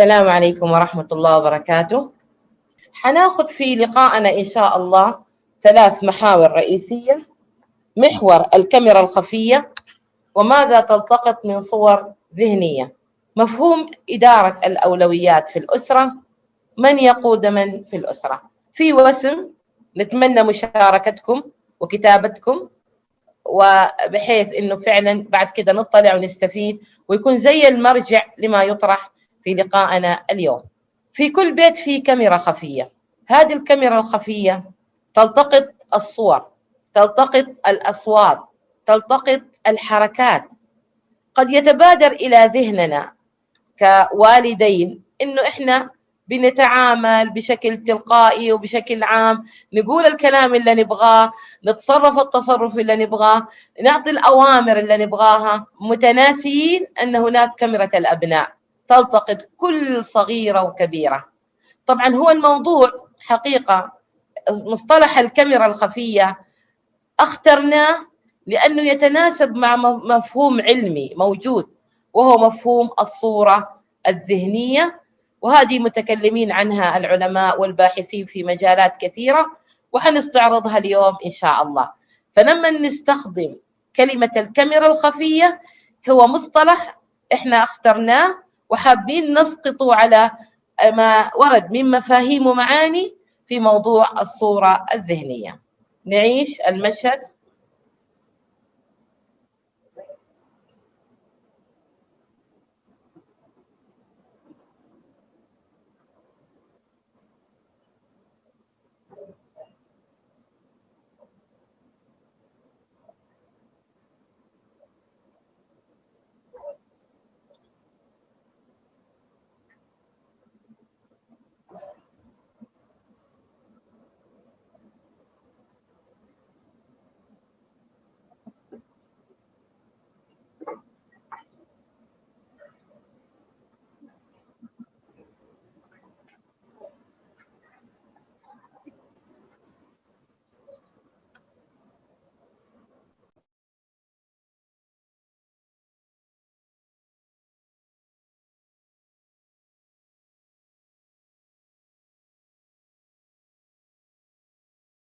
السلام عليكم ورحمة الله وبركاته. حناخذ في لقائنا إن شاء الله ثلاث محاور رئيسية. محور الكاميرا الخفية وماذا تلتقط من صور ذهنية. مفهوم إدارة الأولويات في الأسرة. من يقود من في الأسرة. في وسم نتمنى مشاركتكم وكتابتكم وبحيث إنه فعلا بعد كده نطلع ونستفيد ويكون زي المرجع لما يطرح في لقائنا اليوم. في كل بيت في كاميرا خفية. هذه الكاميرا الخفية تلتقط الصور، تلتقط الأصوات، تلتقط الحركات. قد يتبادر إلى ذهننا كوالدين إنه إحنا بنتعامل بشكل تلقائي وبشكل عام نقول الكلام اللي نبغاه نتصرف التصرف اللي نبغاه نعطي الأوامر اللي نبغاها متناسيين أن هناك كاميرا الأبناء تلتقط كل صغيرة وكبيرة. طبعا هو الموضوع حقيقة مصطلح الكاميرا الخفية أخترناه لأنه يتناسب مع مفهوم علمي موجود وهو مفهوم الصورة الذهنية وهذه متكلمين عنها العلماء والباحثين في مجالات كثيرة وحنستعرضها اليوم إن شاء الله. فلما نستخدم كلمة الكاميرا الخفية هو مصطلح إحنا أخترناه وحابين نسقطه على ما ورد من مفاهيم ومعاني في موضوع الصورة الذهنية. نعيش المشهد.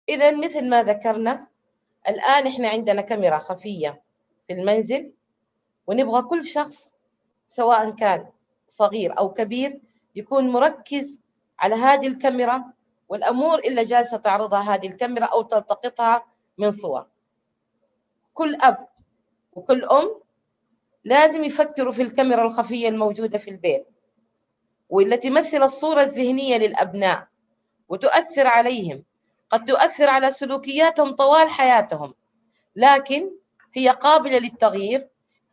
إذا مثل ما ذكرنا الآن إحنا عندنا كاميرا خفية في المنزل ونبغى كل شخص سواء كان صغير أو كبير يكون مركز على هذه الكاميرا والأمور اللي جالسة تعرضها هذه الكاميرا أو تلتقطها من صور. كل أب وكل أم لازم يفكروا في الكاميرا الخفية الموجودة في البيت والتي تمثل الصورة الذهنية للأبناء وتؤثر عليهم. قد تؤثر على سلوكياتهم طوال حياتهم لكن هي قابلة للتغيير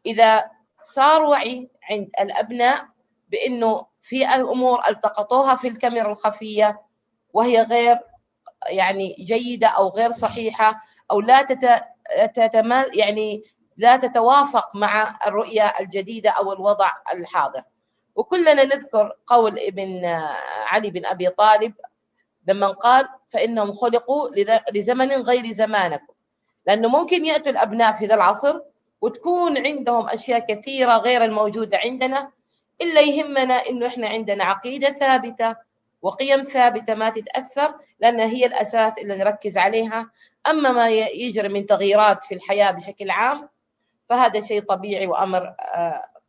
إذا صار وعي عند الأبناء بأنه في أمور التقطوها في الكاميرا الخفية وهي غير يعني جيدة أو غير صحيحة أو لا تتما يعني لا تتوافق مع الرؤية الجديدة أو الوضع الحاضر. وكلنا نذكر قول ابن علي بن أبي طالب لما قال فإنهم خلقوا لزمن غير زمانكم. لأنه ممكن يأتوا الأبناء في ذا العصر وتكون عندهم أشياء كثيرة غير الموجودة عندنا إلا يهمنا إنه إحنا عندنا عقيدة ثابتة وقيم ثابتة ما تتأثر لأنها هي الأساس اللي نركز عليها. أما ما يجري من تغييرات في الحياة بشكل عام فهذا شيء طبيعي وأمر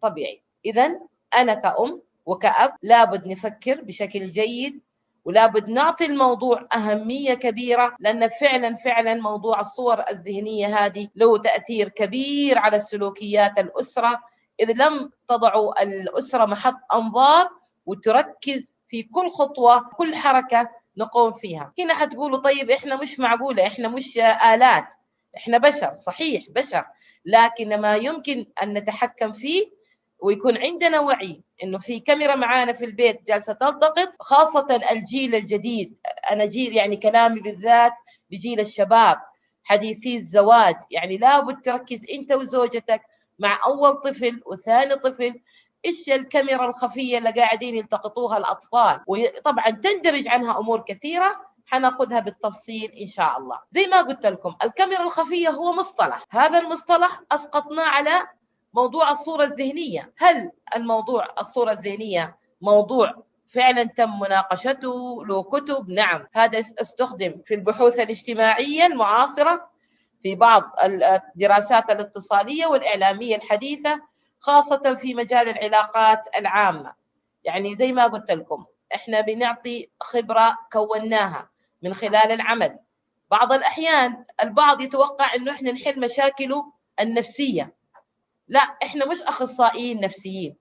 طبيعي. إذا أنا كأم وكأب لابد نفكر بشكل جيد ولا بد نعطي الموضوع أهمية كبيرة لأن فعلا فعلا موضوع الصور الذهنية هذه له تأثير كبير على السلوكيات الأسرة. إذ لم تضعوا الأسرة محط أنظار وتركز في كل خطوة كل حركة نقوم فيها. هنا حتقولوا طيب إحنا مش معقولة إحنا مش آلات. إحنا بشر صحيح بشر. لكن ما يمكن أن نتحكم فيه ويكون عندنا وعي إنه في كاميرا معانا في البيت جالسة تلتقط خاصة الجيل الجديد. أنا جيل يعني كلامي بالذات لجيل الشباب حديثي الزواج. يعني لابد تركز أنت وزوجتك مع أول طفل وثاني طفل. إيش الكاميرا الخفية اللي قاعدين يلتقطوها الأطفال؟ وطبعا تندرج عنها أمور كثيرة حناخذها بالتفصيل إن شاء الله. زي ما قلت لكم الكاميرا الخفية هو مصطلح. هذا المصطلح أسقطناه على موضوع الصورة الذهنية. هل الموضوع الصورة الذهنية موضوع فعلا تم مناقشته له كتب؟ نعم. هذا أستخدم في البحوث الاجتماعية المعاصرة في بعض الدراسات الاتصالية والإعلامية الحديثة خاصة في مجال العلاقات العامة. يعني زي ما قلت لكم إحنا بنعطي خبرة كوناها من خلال العمل. بعض الأحيان البعض يتوقع أنه إحنا نحل مشاكله النفسية. لا إحنا مش أخصائيين نفسيين.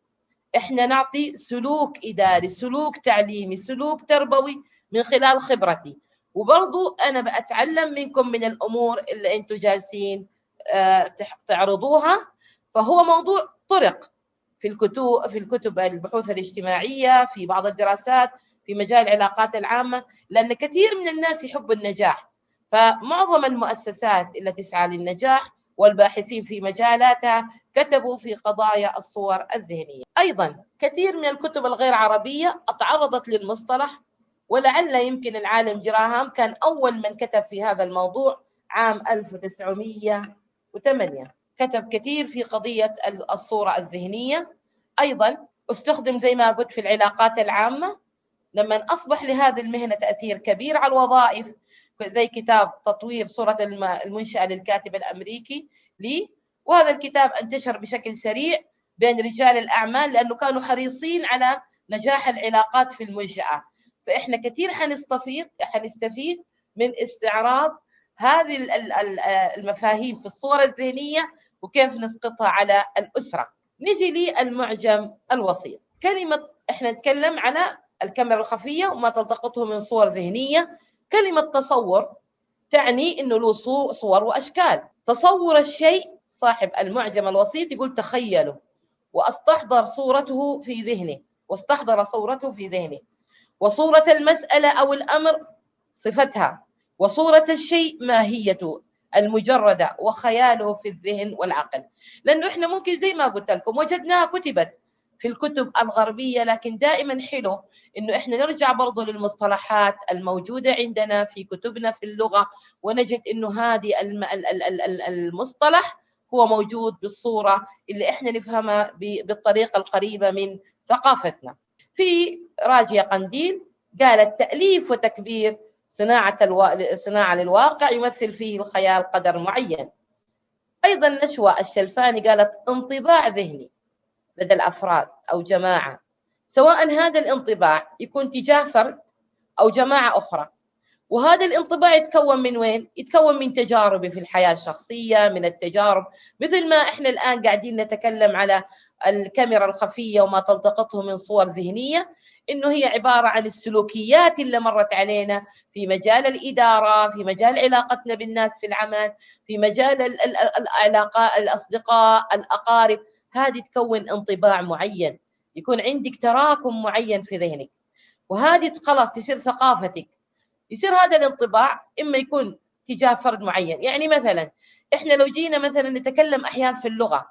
إحنا نعطي سلوك إداري سلوك تعليمي سلوك تربوي من خلال خبرتي. وبرضو أنا بأتعلم منكم من الأمور اللي أنتم جالسين آه، تعرضوها. فهو موضوع طرق في الكتب في الكتب البحوث الاجتماعية في بعض الدراسات في مجال العلاقات العامة لأن كثير من الناس يحب النجاح. فمعظم المؤسسات التي تسعى للنجاح والباحثين في مجالاتها كتبوا في قضايا الصور الذهنية. أيضا كثير من الكتب الغير عربية تعرضت للمصطلح ولعل يمكن العالم جراهام كان أول من كتب في هذا الموضوع عام 1908 كتب كثير في قضية الصورة الذهنية. أيضا استخدم زي ما قلت في العلاقات العامة لما أصبح لهذه المهنة تأثير كبير على الوظائف زي كتاب تطوير صورة المنشأة للكاتب الأمريكي لي. وهذا الكتاب انتشر بشكل سريع بين رجال الأعمال لأنه كانوا حريصين على نجاح العلاقات في المنشأة. فإحنا كثير حنستفيد حنستفيد من استعراض هذه المفاهيم في الصورة الذهنية وكيف نسقطها على الأسرة. نجي للمعجم الوسيط. كلمة إحنا نتكلم على الكاميرا الخفية وما تلتقطه من صور ذهنية. كلمة تصور تعني أنه له صور وأشكال. تصور الشيء صاحب المعجم الوسيط يقول تخيله وأستحضر صورته في ذهنه واستحضر صورته في ذهنه. وصورة المسألة أو الأمر صفتها. وصورة الشيء ماهيته المجردة وخياله في الذهن والعقل. لأنه إحنا ممكن زي ما قلت لكم وجدناها كتبت. في الكتب الغربية لكن دائما حلو إنه إحنا نرجع برضو للمصطلحات الموجودة عندنا في كتبنا في اللغة ونجد إنه هذه المصطلح هو موجود بالصورة اللي إحنا نفهمها بالطريقة القريبة من ثقافتنا. في راجية قنديل قالت تأليف وتكبير صناعة ألو... صناعة للواقع يمثل فيه الخيال قدر معين. أيضا نشوى الشلفاني قالت انطباع ذهني. لدى الأفراد أو جماعة. سواء هذا الانطباع يكون تجاه فرد أو جماعة أخرى. وهذا الانطباع يتكون من وين؟ يتكون من تجاربي في الحياة الشخصية من التجارب. مثل ما إحنا الآن قاعدين نتكلم على الكاميرا الخفية وما تلتقطه من صور ذهنية إنه هي عبارة عن السلوكيات اللي مرت علينا في مجال الإدارة، في مجال علاقتنا بالناس في العمل، في مجال العلاقات الأصدقاء، الأقارب، هذه تكون انطباع معين، يكون عندك تراكم معين في ذهنك. وهذه خلاص تصير ثقافتك. يصير هذا الانطباع إما يكون تجاه فرد معين، يعني مثلا إحنا لو جينا مثلا نتكلم أحيانا في اللغة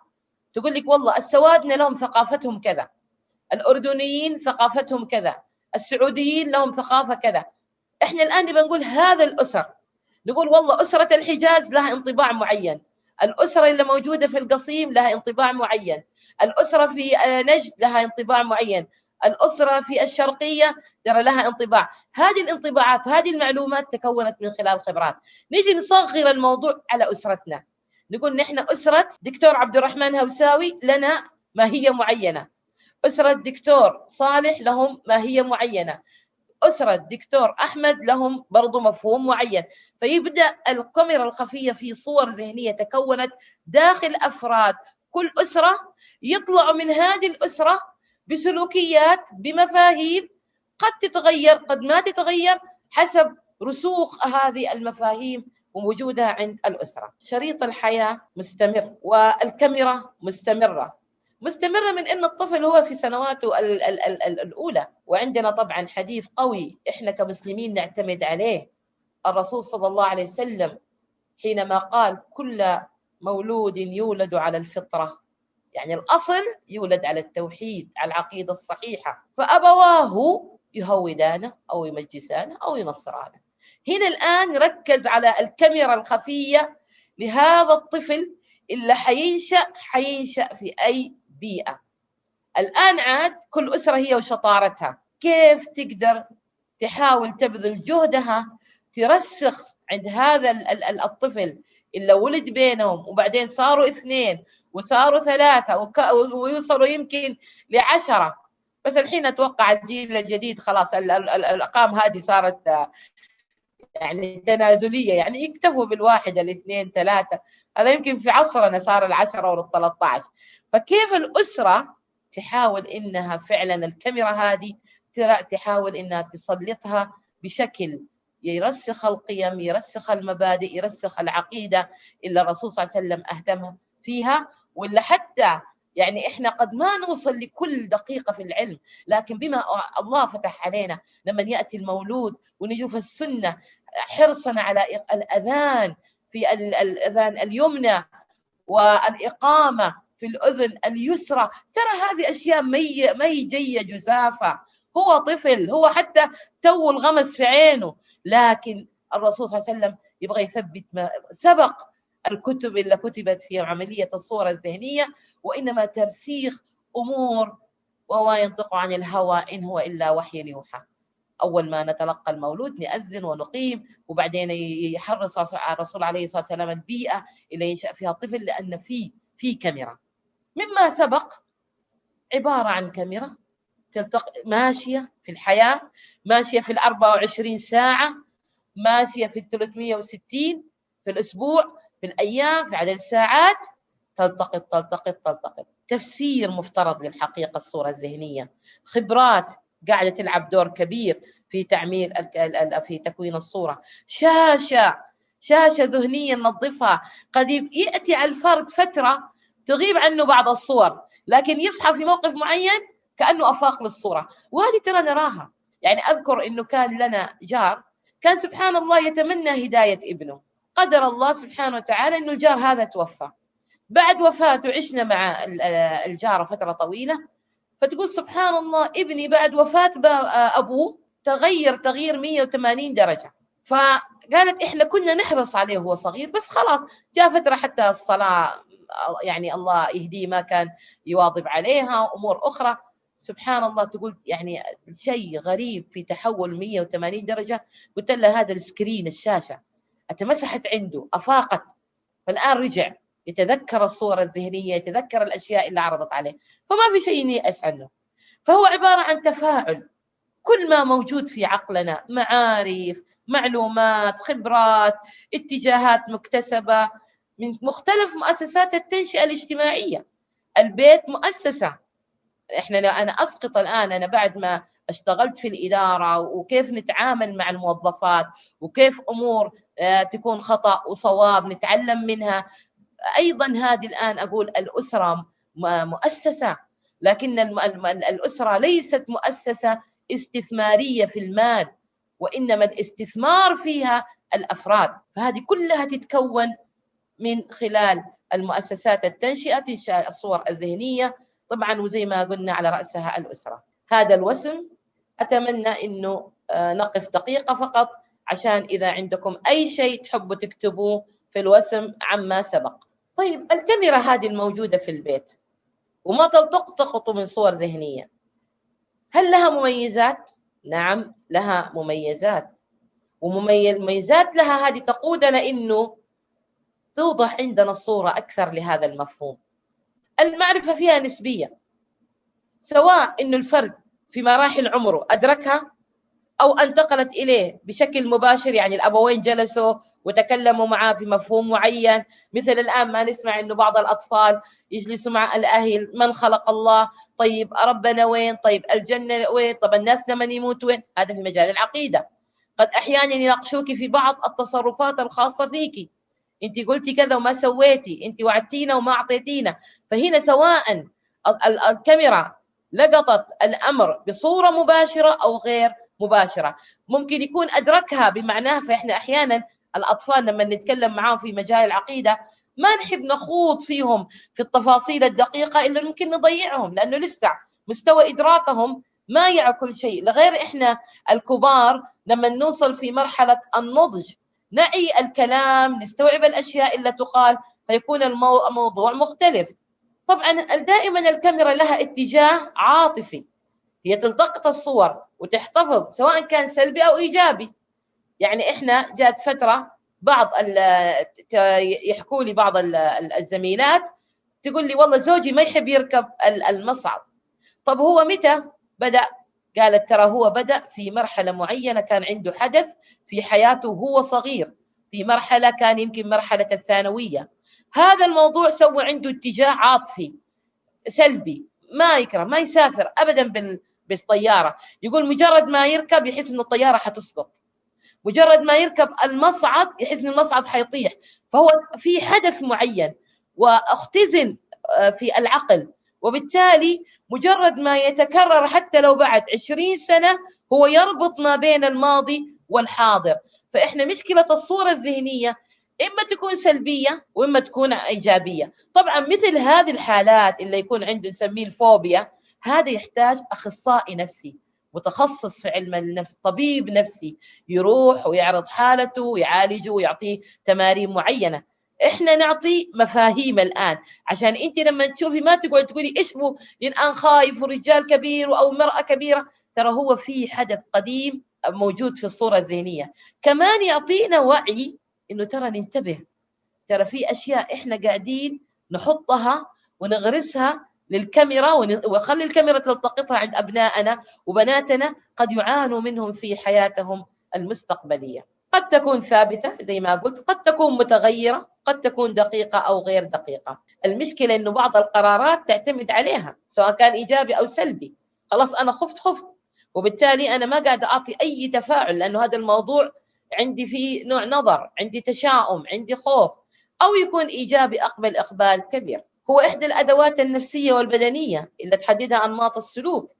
تقول لك والله السوادنا لهم ثقافتهم كذا الأردنيين ثقافتهم كذا السعوديين لهم ثقافة كذا إحنا الآن نبغى نقول هذا الأسر نقول والله أسرة الحجاز لها انطباع معين الأسرة اللي موجودة في القصيم لها انطباع معين. الأسرة في آه، نجد لها انطباع معين. الأسرة في الشرقية ترى لها انطباع. هذه الانطباعات هذه المعلومات تكونت من خلال خبرات نيجي نصغر الموضوع على أسرتنا. نقول نحن أسرة دكتور عبد الرحمن هوساوي لنا ماهية معينة. أسرة دكتور صالح لهم ماهية معينة. أسرة دكتور أحمد لهم برضو مفهوم معين. فيبدأ الكاميرا الخفية في صور ذهنية تكونت داخل أفراد كل أسرة يطلعوا من هذه الأسرة بسلوكيات بمفاهيم قد تتغير قد ما تتغير حسب رسوخ هذه المفاهيم ووجودها عند الأسرة. شريط الحياة مستمر والكاميرا مستمرة. مستمرة من أن الطفل هو في سنواته ال ال ال ال الأولى. وعندنا طبعا حديث قوي إحنا كمسلمين نعتمد عليه. الرسول صلى الله عليه وسلم حينما قال كل مولود يولد على الفطرة. يعني الأصل يولد على التوحيد على العقيدة الصحيحة. فأبواه يهودانه أو يمجسانه أو ينصرانه. هنا الآن ركز على الكاميرا الخفية لهذا الطفل. اللي حينشأ حينشأ في أي بيئة. الآن عاد كل أسرة هي وشطارتها. كيف تقدر تحاول تبذل جهدها ترسخ عند هذا الطفل؟ اللي ولد بينهم وبعدين صاروا اثنين وصاروا ثلاثة ويوصلوا يمكن لعشرة. بس الحين أتوقع الجيل الجديد خلاص الأرقام هذه صارت يعني تنازلية يعني يكتفوا بالواحد الاثنين ثلاثة. هذا يمكن في عصرنا صار العشرة وال 13 فكيف الأسرة تحاول إنها فعلا الكاميرا هذه تحاول إنها تسلطها بشكل يرسخ القيم يرسخ المبادئ يرسخ العقيدة اللي الرسول صلى الله عليه وسلم أهتم فيها؟ ولا حتى يعني إحنا قد ما نوصل لكل دقيقة في العلم لكن بما الله فتح علينا لما يأتي المولود ونشوف السنة حرصا على الأذان في الأذن اليمنى والإقامة في الأذن اليسرى. ترى هذه أشياء مي مي جاية جزافا. هو طفل هو حتى تو الغمس في عينه. لكن الرسول صلى الله عليه وسلم يبغى يثبت ما سبق الكتب اللي كتبت في عملية الصورة الذهنية وإنما ترسيخ أمور وما ينطق عن الهوى إن هو إلا وحي يوحى. أول ما نتلقى المولود نأذن ونقيم وبعدين يحرص الرسول عليه الصلاة والسلام البيئة اللي ينشأ فيها الطفل لأن في في كاميرا. مما سبق عبارة عن كاميرا تلتق... ماشية في الحياة ماشية في ال 24 ساعة ماشية في ال 360 في الأسبوع في الأيام في عدد الساعات. تلتقط تلتقط تلتقط. تفسير مفترض للحقيقة الصورة الذهنية. خبرات قاعدة تلعب دور كبير في تعمير في تكوين الصورة. شاشة شاشة ذهنية ننظفها قد يأتي على الفرد فترة تغيب عنه بعض الصور لكن يصحى في موقف معين كأنه أفاق للصورة. وهذه ترى نراها. يعني أذكر أنه كان لنا جار كان سبحان الله يتمنى هداية ابنه. قدر الله سبحانه وتعالى أنه الجار هذا توفى. بعد وفاته عشنا مع الجارة فترة طويلة. فتقول سبحان الله ابني بعد وفاة أبوه تغير تغيير 180 درجة. فقالت إحنا كنا نحرص عليه وهو صغير بس خلاص جاء فترة حتى الصلاة يعني الله يهديه ما كان يواظب عليها أمور أخرى. سبحان الله تقول يعني شيء غريب في تحول 180 درجة. قلت لها هذا السكرين الشاشة أتمسحت عنده أفاقت فالآن رجع. يتذكر الصور الذهنية يتذكر الأشياء اللي عرضت عليه. فما في شيء ييأس عنه فهو عبارة عن تفاعل. كل ما موجود في عقلنا معارف معلومات خبرات اتجاهات مكتسبة من مختلف مؤسسات التنشئة الاجتماعية. البيت مؤسسة. إحنا لو أنا أسقط الآن أنا بعد ما اشتغلت في الإدارة وكيف نتعامل مع الموظفات وكيف أمور آه، تكون خطأ وصواب نتعلم منها. أيضا هذه الآن أقول الأسرة مؤسسة لكن الأسرة ليست مؤسسة استثمارية في المال وإنما الاستثمار فيها الأفراد. فهذه كلها تتكون من خلال المؤسسات التنشئة الصور الذهنية طبعا وزي ما قلنا على رأسها الأسرة. هذا الوسم أتمنى إنه آه، نقف دقيقة فقط عشان إذا عندكم أي شيء تحبوا تكتبوه في الوسم عما سبق. طيب الكاميرا هذه الموجودة في البيت وما تلتقط من صور ذهنية. هل لها مميزات؟ نعم لها مميزات. ومميزات لها هذه تقودنا إنه توضح عندنا الصورة أكثر لهذا المفهوم. المعرفة فيها نسبية سواء إنه الفرد في مراحل عمره أدركها أو أنتقلت إليه بشكل مباشر يعني الأبوين جلسوا وتكلموا معاه في مفهوم معين. مثل الآن ما نسمع أنه بعض الأطفال يجلسوا مع الأهل. من خلق الله؟ طيب ربنا وين؟ طيب الجنة وين؟ طب الناس لمن يموت وين؟ هذا في مجال العقيدة. قد أحيانا يناقشوك في بعض التصرفات الخاصة فيك. أنت قلتي كذا وما سويتي. أنت وعدتينا وما أعطيتينا. فهنا سواء الكاميرا لقطت الأمر بصورة مباشرة أو غير مباشرة. ممكن يكون أدركها بمعناها فإحنا أحيانا الأطفال لما نتكلم معاهم في مجال العقيدة ما نحب نخوض فيهم في التفاصيل الدقيقة إلا ممكن نضيعهم لأنه لسه مستوى إدراكهم ما يعي كل شيء. لغير إحنا الكبار لما نوصل في مرحلة النضج نعي الكلام نستوعب الأشياء اللي تقال فيكون الموضوع مختلف. طبعا دائما الكاميرا لها اتجاه عاطفي. هي تلتقط الصور وتحتفظ سواء كان سلبي أو إيجابي. يعني إحنا جات فترة بعض يحكوا لي بعض الزميلات تقول لي والله زوجي ما يحب يركب المصعد طب هو متى بدأ؟ قالت ترى هو بدأ في مرحلة معينة كان عنده حدث في حياته وهو صغير في مرحلة كان يمكن مرحلة الثانوية. هذا الموضوع سوى عنده اتجاه عاطفي سلبي ما يكره ما يسافر ابدا بالطيارة. يقول مجرد ما يركب يحس إنه الطيارة حتسقط. مجرد ما يركب المصعد يحس إن المصعد حيطيح. فهو في حدث معين وأختزن آه، في العقل. وبالتالي مجرد ما يتكرر حتى لو بعد عشرين سنة هو يربط ما بين الماضي والحاضر. فإحنا مشكلة الصورة الذهنية إما تكون سلبية وإما تكون إيجابية. طبعا مثل هذه الحالات اللي يكون عنده نسميه الفوبيا هذا يحتاج أخصائي نفسي. متخصص في علم النفس طبيب نفسي يروح ويعرض حالته ويعالجه ويعطيه تمارين معينة. إحنا نعطي مفاهيم الآن. عشان أنت لما تشوفي ما تقعد تقولي إيش هو الان خايف ورجال كبير أو مرأة كبيرة. ترى هو في حدث قديم موجود في الصورة الذهنية. كمان يعطينا وعي إنه ترى ننتبه. ترى في أشياء إحنا قاعدين نحطها ونغرسها للكاميرا ونخلي الكاميرا تلتقطها عند أبنائنا وبناتنا قد يعانوا منهم في حياتهم المستقبلية. قد تكون ثابتة زي ما قلت قد تكون متغيرة قد تكون دقيقة أو غير دقيقة. المشكلة إنه بعض القرارات تعتمد عليها سواء كان إيجابي أو سلبي. خلاص أنا خفت خفت. وبالتالي أنا ما قاعدة أعطي أي تفاعل لأنه هذا الموضوع عندي فيه نوع نظر عندي تشاؤم عندي خوف. أو يكون إيجابي أقبل إقبال كبير. هو إحدى الأدوات النفسية والبدنية اللي تحددها أنماط السلوك.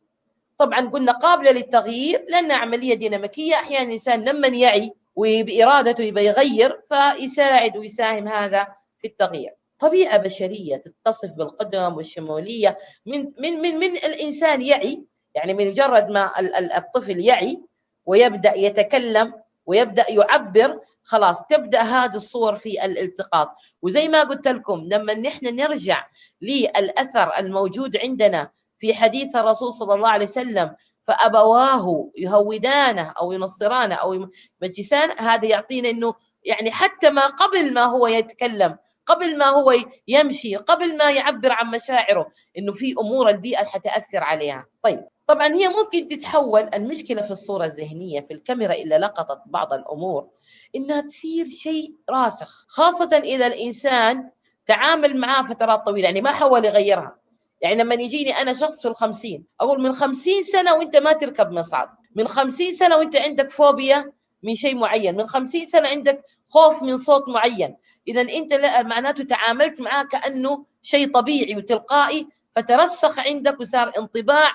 طبعا قلنا قابلة للتغيير لانها عملية ديناميكية أحيانا الإنسان لما يعي وبإرادته يبغى يغير فيساعد ويساهم هذا في التغيير. طبيعة بشرية تتصف بالقدم والشمولية. من من من من الإنسان يعي يعني من مجرد ما الطفل يعي ويبدأ يتكلم ويبدأ يعبر خلاص تبدأ هذه الصور في الالتقاط. وزي ما قلت لكم لما نحن نرجع للأثر الموجود عندنا في حديث الرسول صلى الله عليه وسلم فأبواه يهودانه أو ينصرانه أو يمجسانه هذا يعطينا أنه يعني حتى ما قبل ما هو يتكلم. قبل ما هو يمشي قبل ما يعبر عن مشاعره إنه في أمور البيئة حتأثر عليها. طيب طبعا هي ممكن تتحول المشكلة في الصورة الذهنية في الكاميرا إلا لقطت بعض الأمور إنها تصير شيء راسخ خاصة إذا الإنسان تعامل معاه فترات طويلة يعني ما حاول يغيرها. يعني لما يجيني أنا شخص في الخمسين أقول من خمسين سنة وأنت ما تركب مصعد من خمسين سنة وأنت عندك فوبيا من شيء معين من خمسين سنة عندك خوف من صوت معين. إذا أنت معناته تعاملت معاه كأنه شيء طبيعي وتلقائي فترسخ عندك وصار انطباع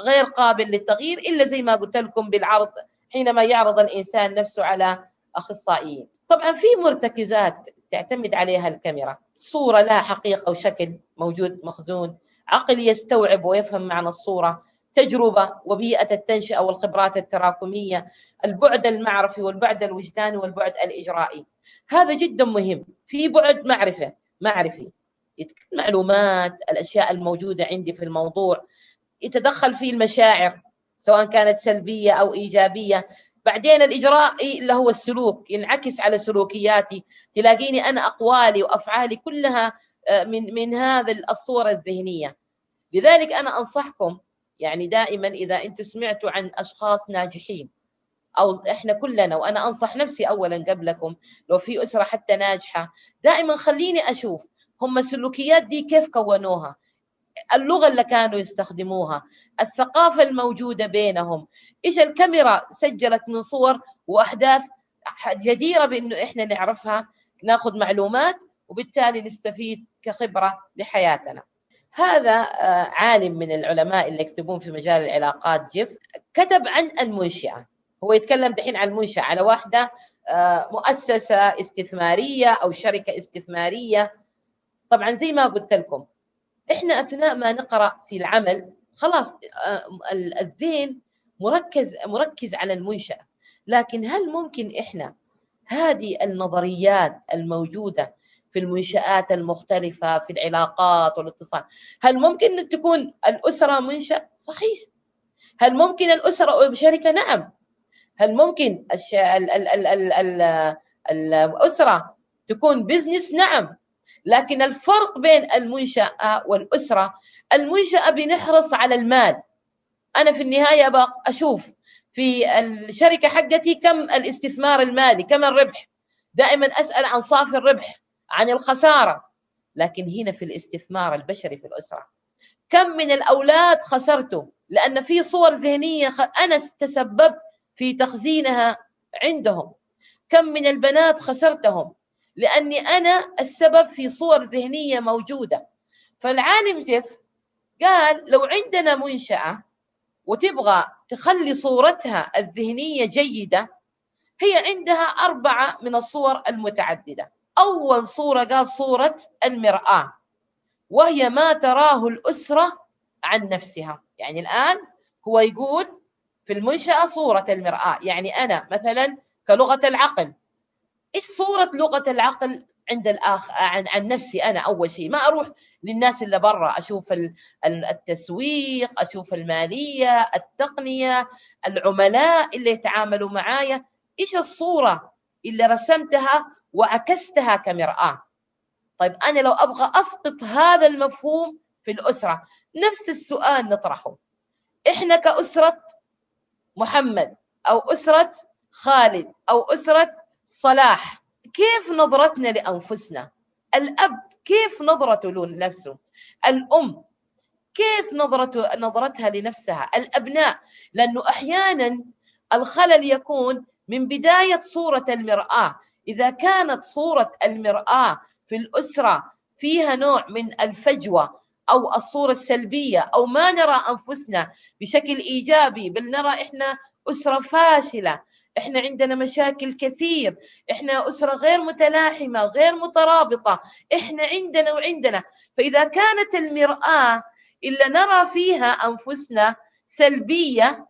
غير قابل للتغيير إلا زي ما قلت لكم بالعرض حينما يعرض الإنسان نفسه على أخصائيين. طبعا في مرتكزات تعتمد عليها الكاميرا. صورة لها حقيقة وشكل موجود مخزون عقل يستوعب ويفهم معنى الصورة. تجربة وبيئة التنشئة والخبرات التراكمية البعد المعرفي والبعد الوجداني والبعد الإجرائي. هذا جدا مهم. في بعد معرفة معرفي. معلومات الأشياء الموجودة عندي في الموضوع. يتدخل فيه المشاعر سواء كانت سلبية أو إيجابية. بعدين الإجرائي اللي هو السلوك ينعكس على سلوكياتي. تلاقيني أنا أقوالي وأفعالي كلها آه، من من هذا الصورة الذهنية. لذلك أنا أنصحكم يعني دائما إذا أنتم سمعتوا عن أشخاص ناجحين أو إحنا كلنا وأنا أنصح نفسي أولا قبلكم لو في أسرة حتى ناجحة دائما خليني أشوف هم السلوكيات دي كيف كونوها اللغة اللي كانوا يستخدموها الثقافة الموجودة بينهم إيش الكاميرا سجلت من صور وأحداث جديرة بأنه إحنا نعرفها ناخذ معلومات وبالتالي نستفيد كخبرة لحياتنا. هذا آه، عالم من العلماء اللي يكتبون في مجال العلاقات جيف كتب عن المنشئة. هو يتكلم دحين عن المنشأة على واحدة آه، مؤسسة استثمارية أو شركة استثمارية. طبعا زي ما قلت لكم إحنا أثناء ما نقرأ في العمل خلاص آه، الذهن مركز مركز على المنشأة. لكن هل ممكن إحنا هذه النظريات الموجودة في المنشآت المختلفة في العلاقات والاتصال. هل ممكن تكون الأسرة منشأ؟ صحيح. هل ممكن الأسرة شركة؟ نعم. هل ممكن الش... ال... ال... ال... ال... ال... الأسرة تكون بزنس؟ نعم. لكن الفرق بين المنشأة والأسرة المنشأة بنحرص على المال. أنا في النهاية أشوف في الشركة حقتي كم الاستثمار المالي كم الربح. دائما أسأل عن صافي الربح. عن الخسارة. لكن هنا في الاستثمار البشري في الأسرة. كم من الأولاد خسرته؟ لأن في صور ذهنية أنا تسببت في تخزينها عندهم. كم من البنات خسرتهم؟ لأني أنا السبب في صور ذهنية موجودة. فالعالم جيف قال لو عندنا منشأة وتبغى تخلي صورتها الذهنية جيدة هي عندها أربعة من الصور المتعددة. أول صورة قال صورة المرآة وهي ما تراه الأسرة عن نفسها. يعني الآن هو يقول في المنشأة صورة المرآة. يعني أنا مثلا كلغة العقل إيش صورة لغة العقل عند الآخ عن, عن نفسي أنا أول شيء؟ ما أروح للناس اللي برا أشوف التسويق أشوف المالية التقنية العملاء اللي يتعاملوا معايا. إيش الصورة اللي رسمتها وعكستها كمرآة. طيب أنا لو أبغى أسقط هذا المفهوم في الأسرة نفس السؤال نطرحه. إحنا كأسرة محمد أو أسرة خالد أو أسرة صلاح كيف نظرتنا لأنفسنا؟ الأب كيف نظرته لنفسه؟ الأم كيف نظرته نظرتها لنفسها؟ الأبناء لأنه أحيانا الخلل يكون من بداية صورة المرآة. إذا كانت صورة المرآة في الأسرة فيها نوع من الفجوة أو الصورة السلبية أو ما نرى أنفسنا بشكل إيجابي بل نرى إحنا أسرة فاشلة إحنا عندنا مشاكل كثير إحنا أسرة غير متلاحمة غير مترابطة إحنا عندنا وعندنا. فإذا كانت المرآة إلا نرى فيها أنفسنا سلبية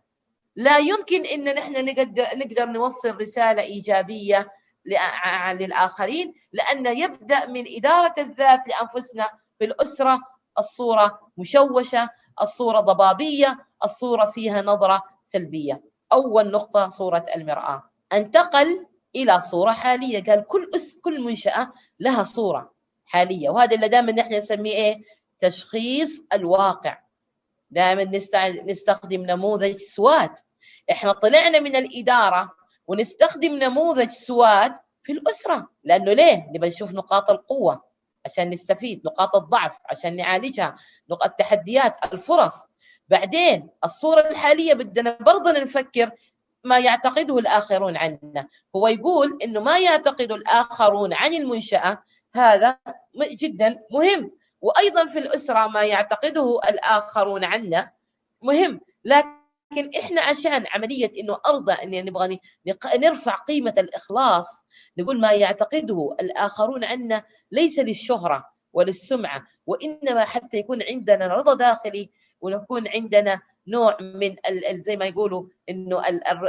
لا يمكن إن نحن نقدر نقدر نوصل رسالة إيجابية للآخرين لأن يبدأ من إدارة الذات لأنفسنا في الأسرة الصورة مشوشة الصورة ضبابية الصورة فيها نظرة سلبية. أول نقطة صورة المرآة. انتقل إلى صورة حالية. قال كل أس كل منشأة لها صورة حالية. وهذا اللي دائما نحن نسميه إيه؟ تشخيص الواقع. دائما نستخدم نموذج سوات إحنا طلعنا من الإدارة ونستخدم نموذج سواد في الأسرة لأنه ليه؟ نبغى نشوف نقاط القوة عشان نستفيد نقاط الضعف عشان نعالجها نقاط التحديات الفرص. بعدين الصورة الحالية بدنا برضه نفكر ما يعتقده الآخرون عنا. هو يقول إنه ما يعتقده الآخرون عن المنشأة هذا جدا مهم. وأيضا في الأسرة ما يعتقده الآخرون عنا مهم. لكن لكن إحنا عشان عملية إنه أرضى اني نبغى نرفع قيمة الإخلاص نقول ما يعتقده الآخرون عنا ليس للشهرة وللسمعة وإنما حتى يكون عندنا رضا داخلي ونكون عندنا نوع من زي ما يقولوا إنه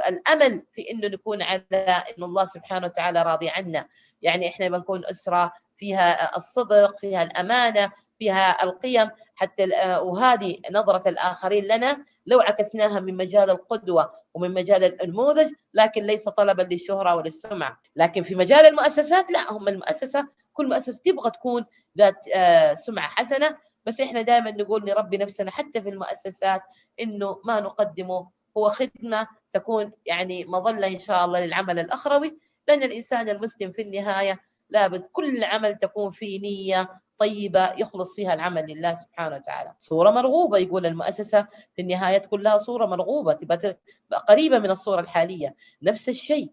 الأمل في إنه نكون على انه الله سبحانه وتعالى راضي عنا. يعني إحنا بنكون أسرة فيها الصدق فيها الأمانة فيها القيم حتى وهذه نظرة الآخرين لنا لو عكسناها من مجال القدوة ومن مجال النموذج لكن ليس طلبا للشهرة وللسمعة لكن في مجال المؤسسات لا هم المؤسسة كل مؤسسة تبغى تكون ذات آه، سمعة حسنة. بس إحنا دائما نقول نربي نفسنا حتى في المؤسسات إنه ما نقدمه هو خدمة تكون يعني مظلة إن شاء الله للعمل الأخروي لأن الإنسان المسلم في النهاية لابد كل عمل تكون فيه نية طيبة يخلص فيها العمل لله سبحانه وتعالى. صورة مرغوبة يقول المؤسسة في النهاية تكون لها صورة مرغوبة تبقى قريبة من الصورة الحالية. نفس الشيء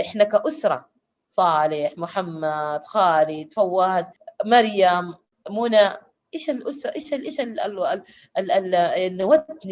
إحنا كأسرة صالح محمد خالد فواز مريم منى إيش الأسرة؟ إيش ال إيش ال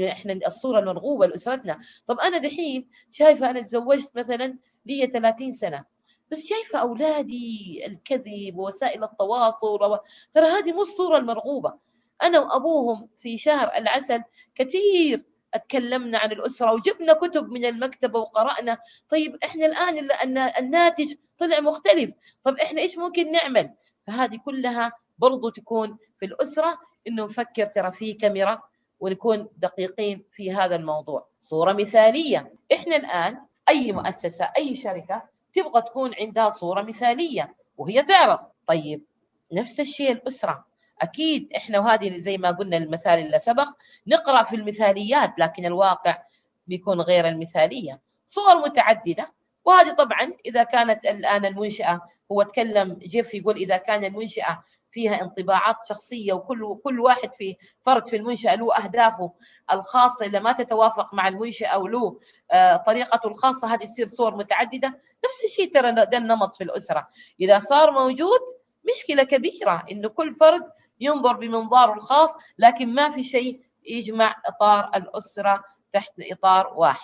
إحنا الصورة المرغوبة لأسرتنا. طب أنا دحين شايفة أنا تزوجت مثلا لي 30 سنة. بس شايفة أولادي الكذب ووسائل التواصل ترى هذه مو الصورة المرغوبة. أنا وأبوهم في شهر العسل كثير أتكلمنا عن الأسرة وجبنا كتب من المكتبة وقرأنا. طيب إحنا الآن الناتج طلع مختلف. طب إحنا إيش ممكن نعمل؟ فهذه كلها برضو تكون في الأسرة إنه نفكر ترى في كاميرا ونكون دقيقين في هذا الموضوع. صورة مثالية. إحنا الآن أي مؤسسة أي شركة تبغى تكون عندها صورة مثالية وهي تعرض. طيب نفس الشيء الأسرة. أكيد إحنا وهذه زي ما قلنا المثال اللي سبق نقرأ في المثاليات لكن الواقع بيكون غير المثالية. صور متعددة وهذه طبعا إذا كانت الآن المنشأة هو تكلم جيف يقول إذا كان المنشأة فيها انطباعات شخصية وكل كل واحد في فرد في المنشاه له أهدافه الخاصة. إذا ما تتوافق مع المنشاه وله آه، طريقته الخاصة هذه تصير صور متعددة. نفس الشيء ترى ده النمط في الأسرة. إذا صار موجود مشكلة كبيرة انه كل فرد ينظر بمنظاره الخاص لكن ما في شيء يجمع إطار الأسرة تحت إطار واحد.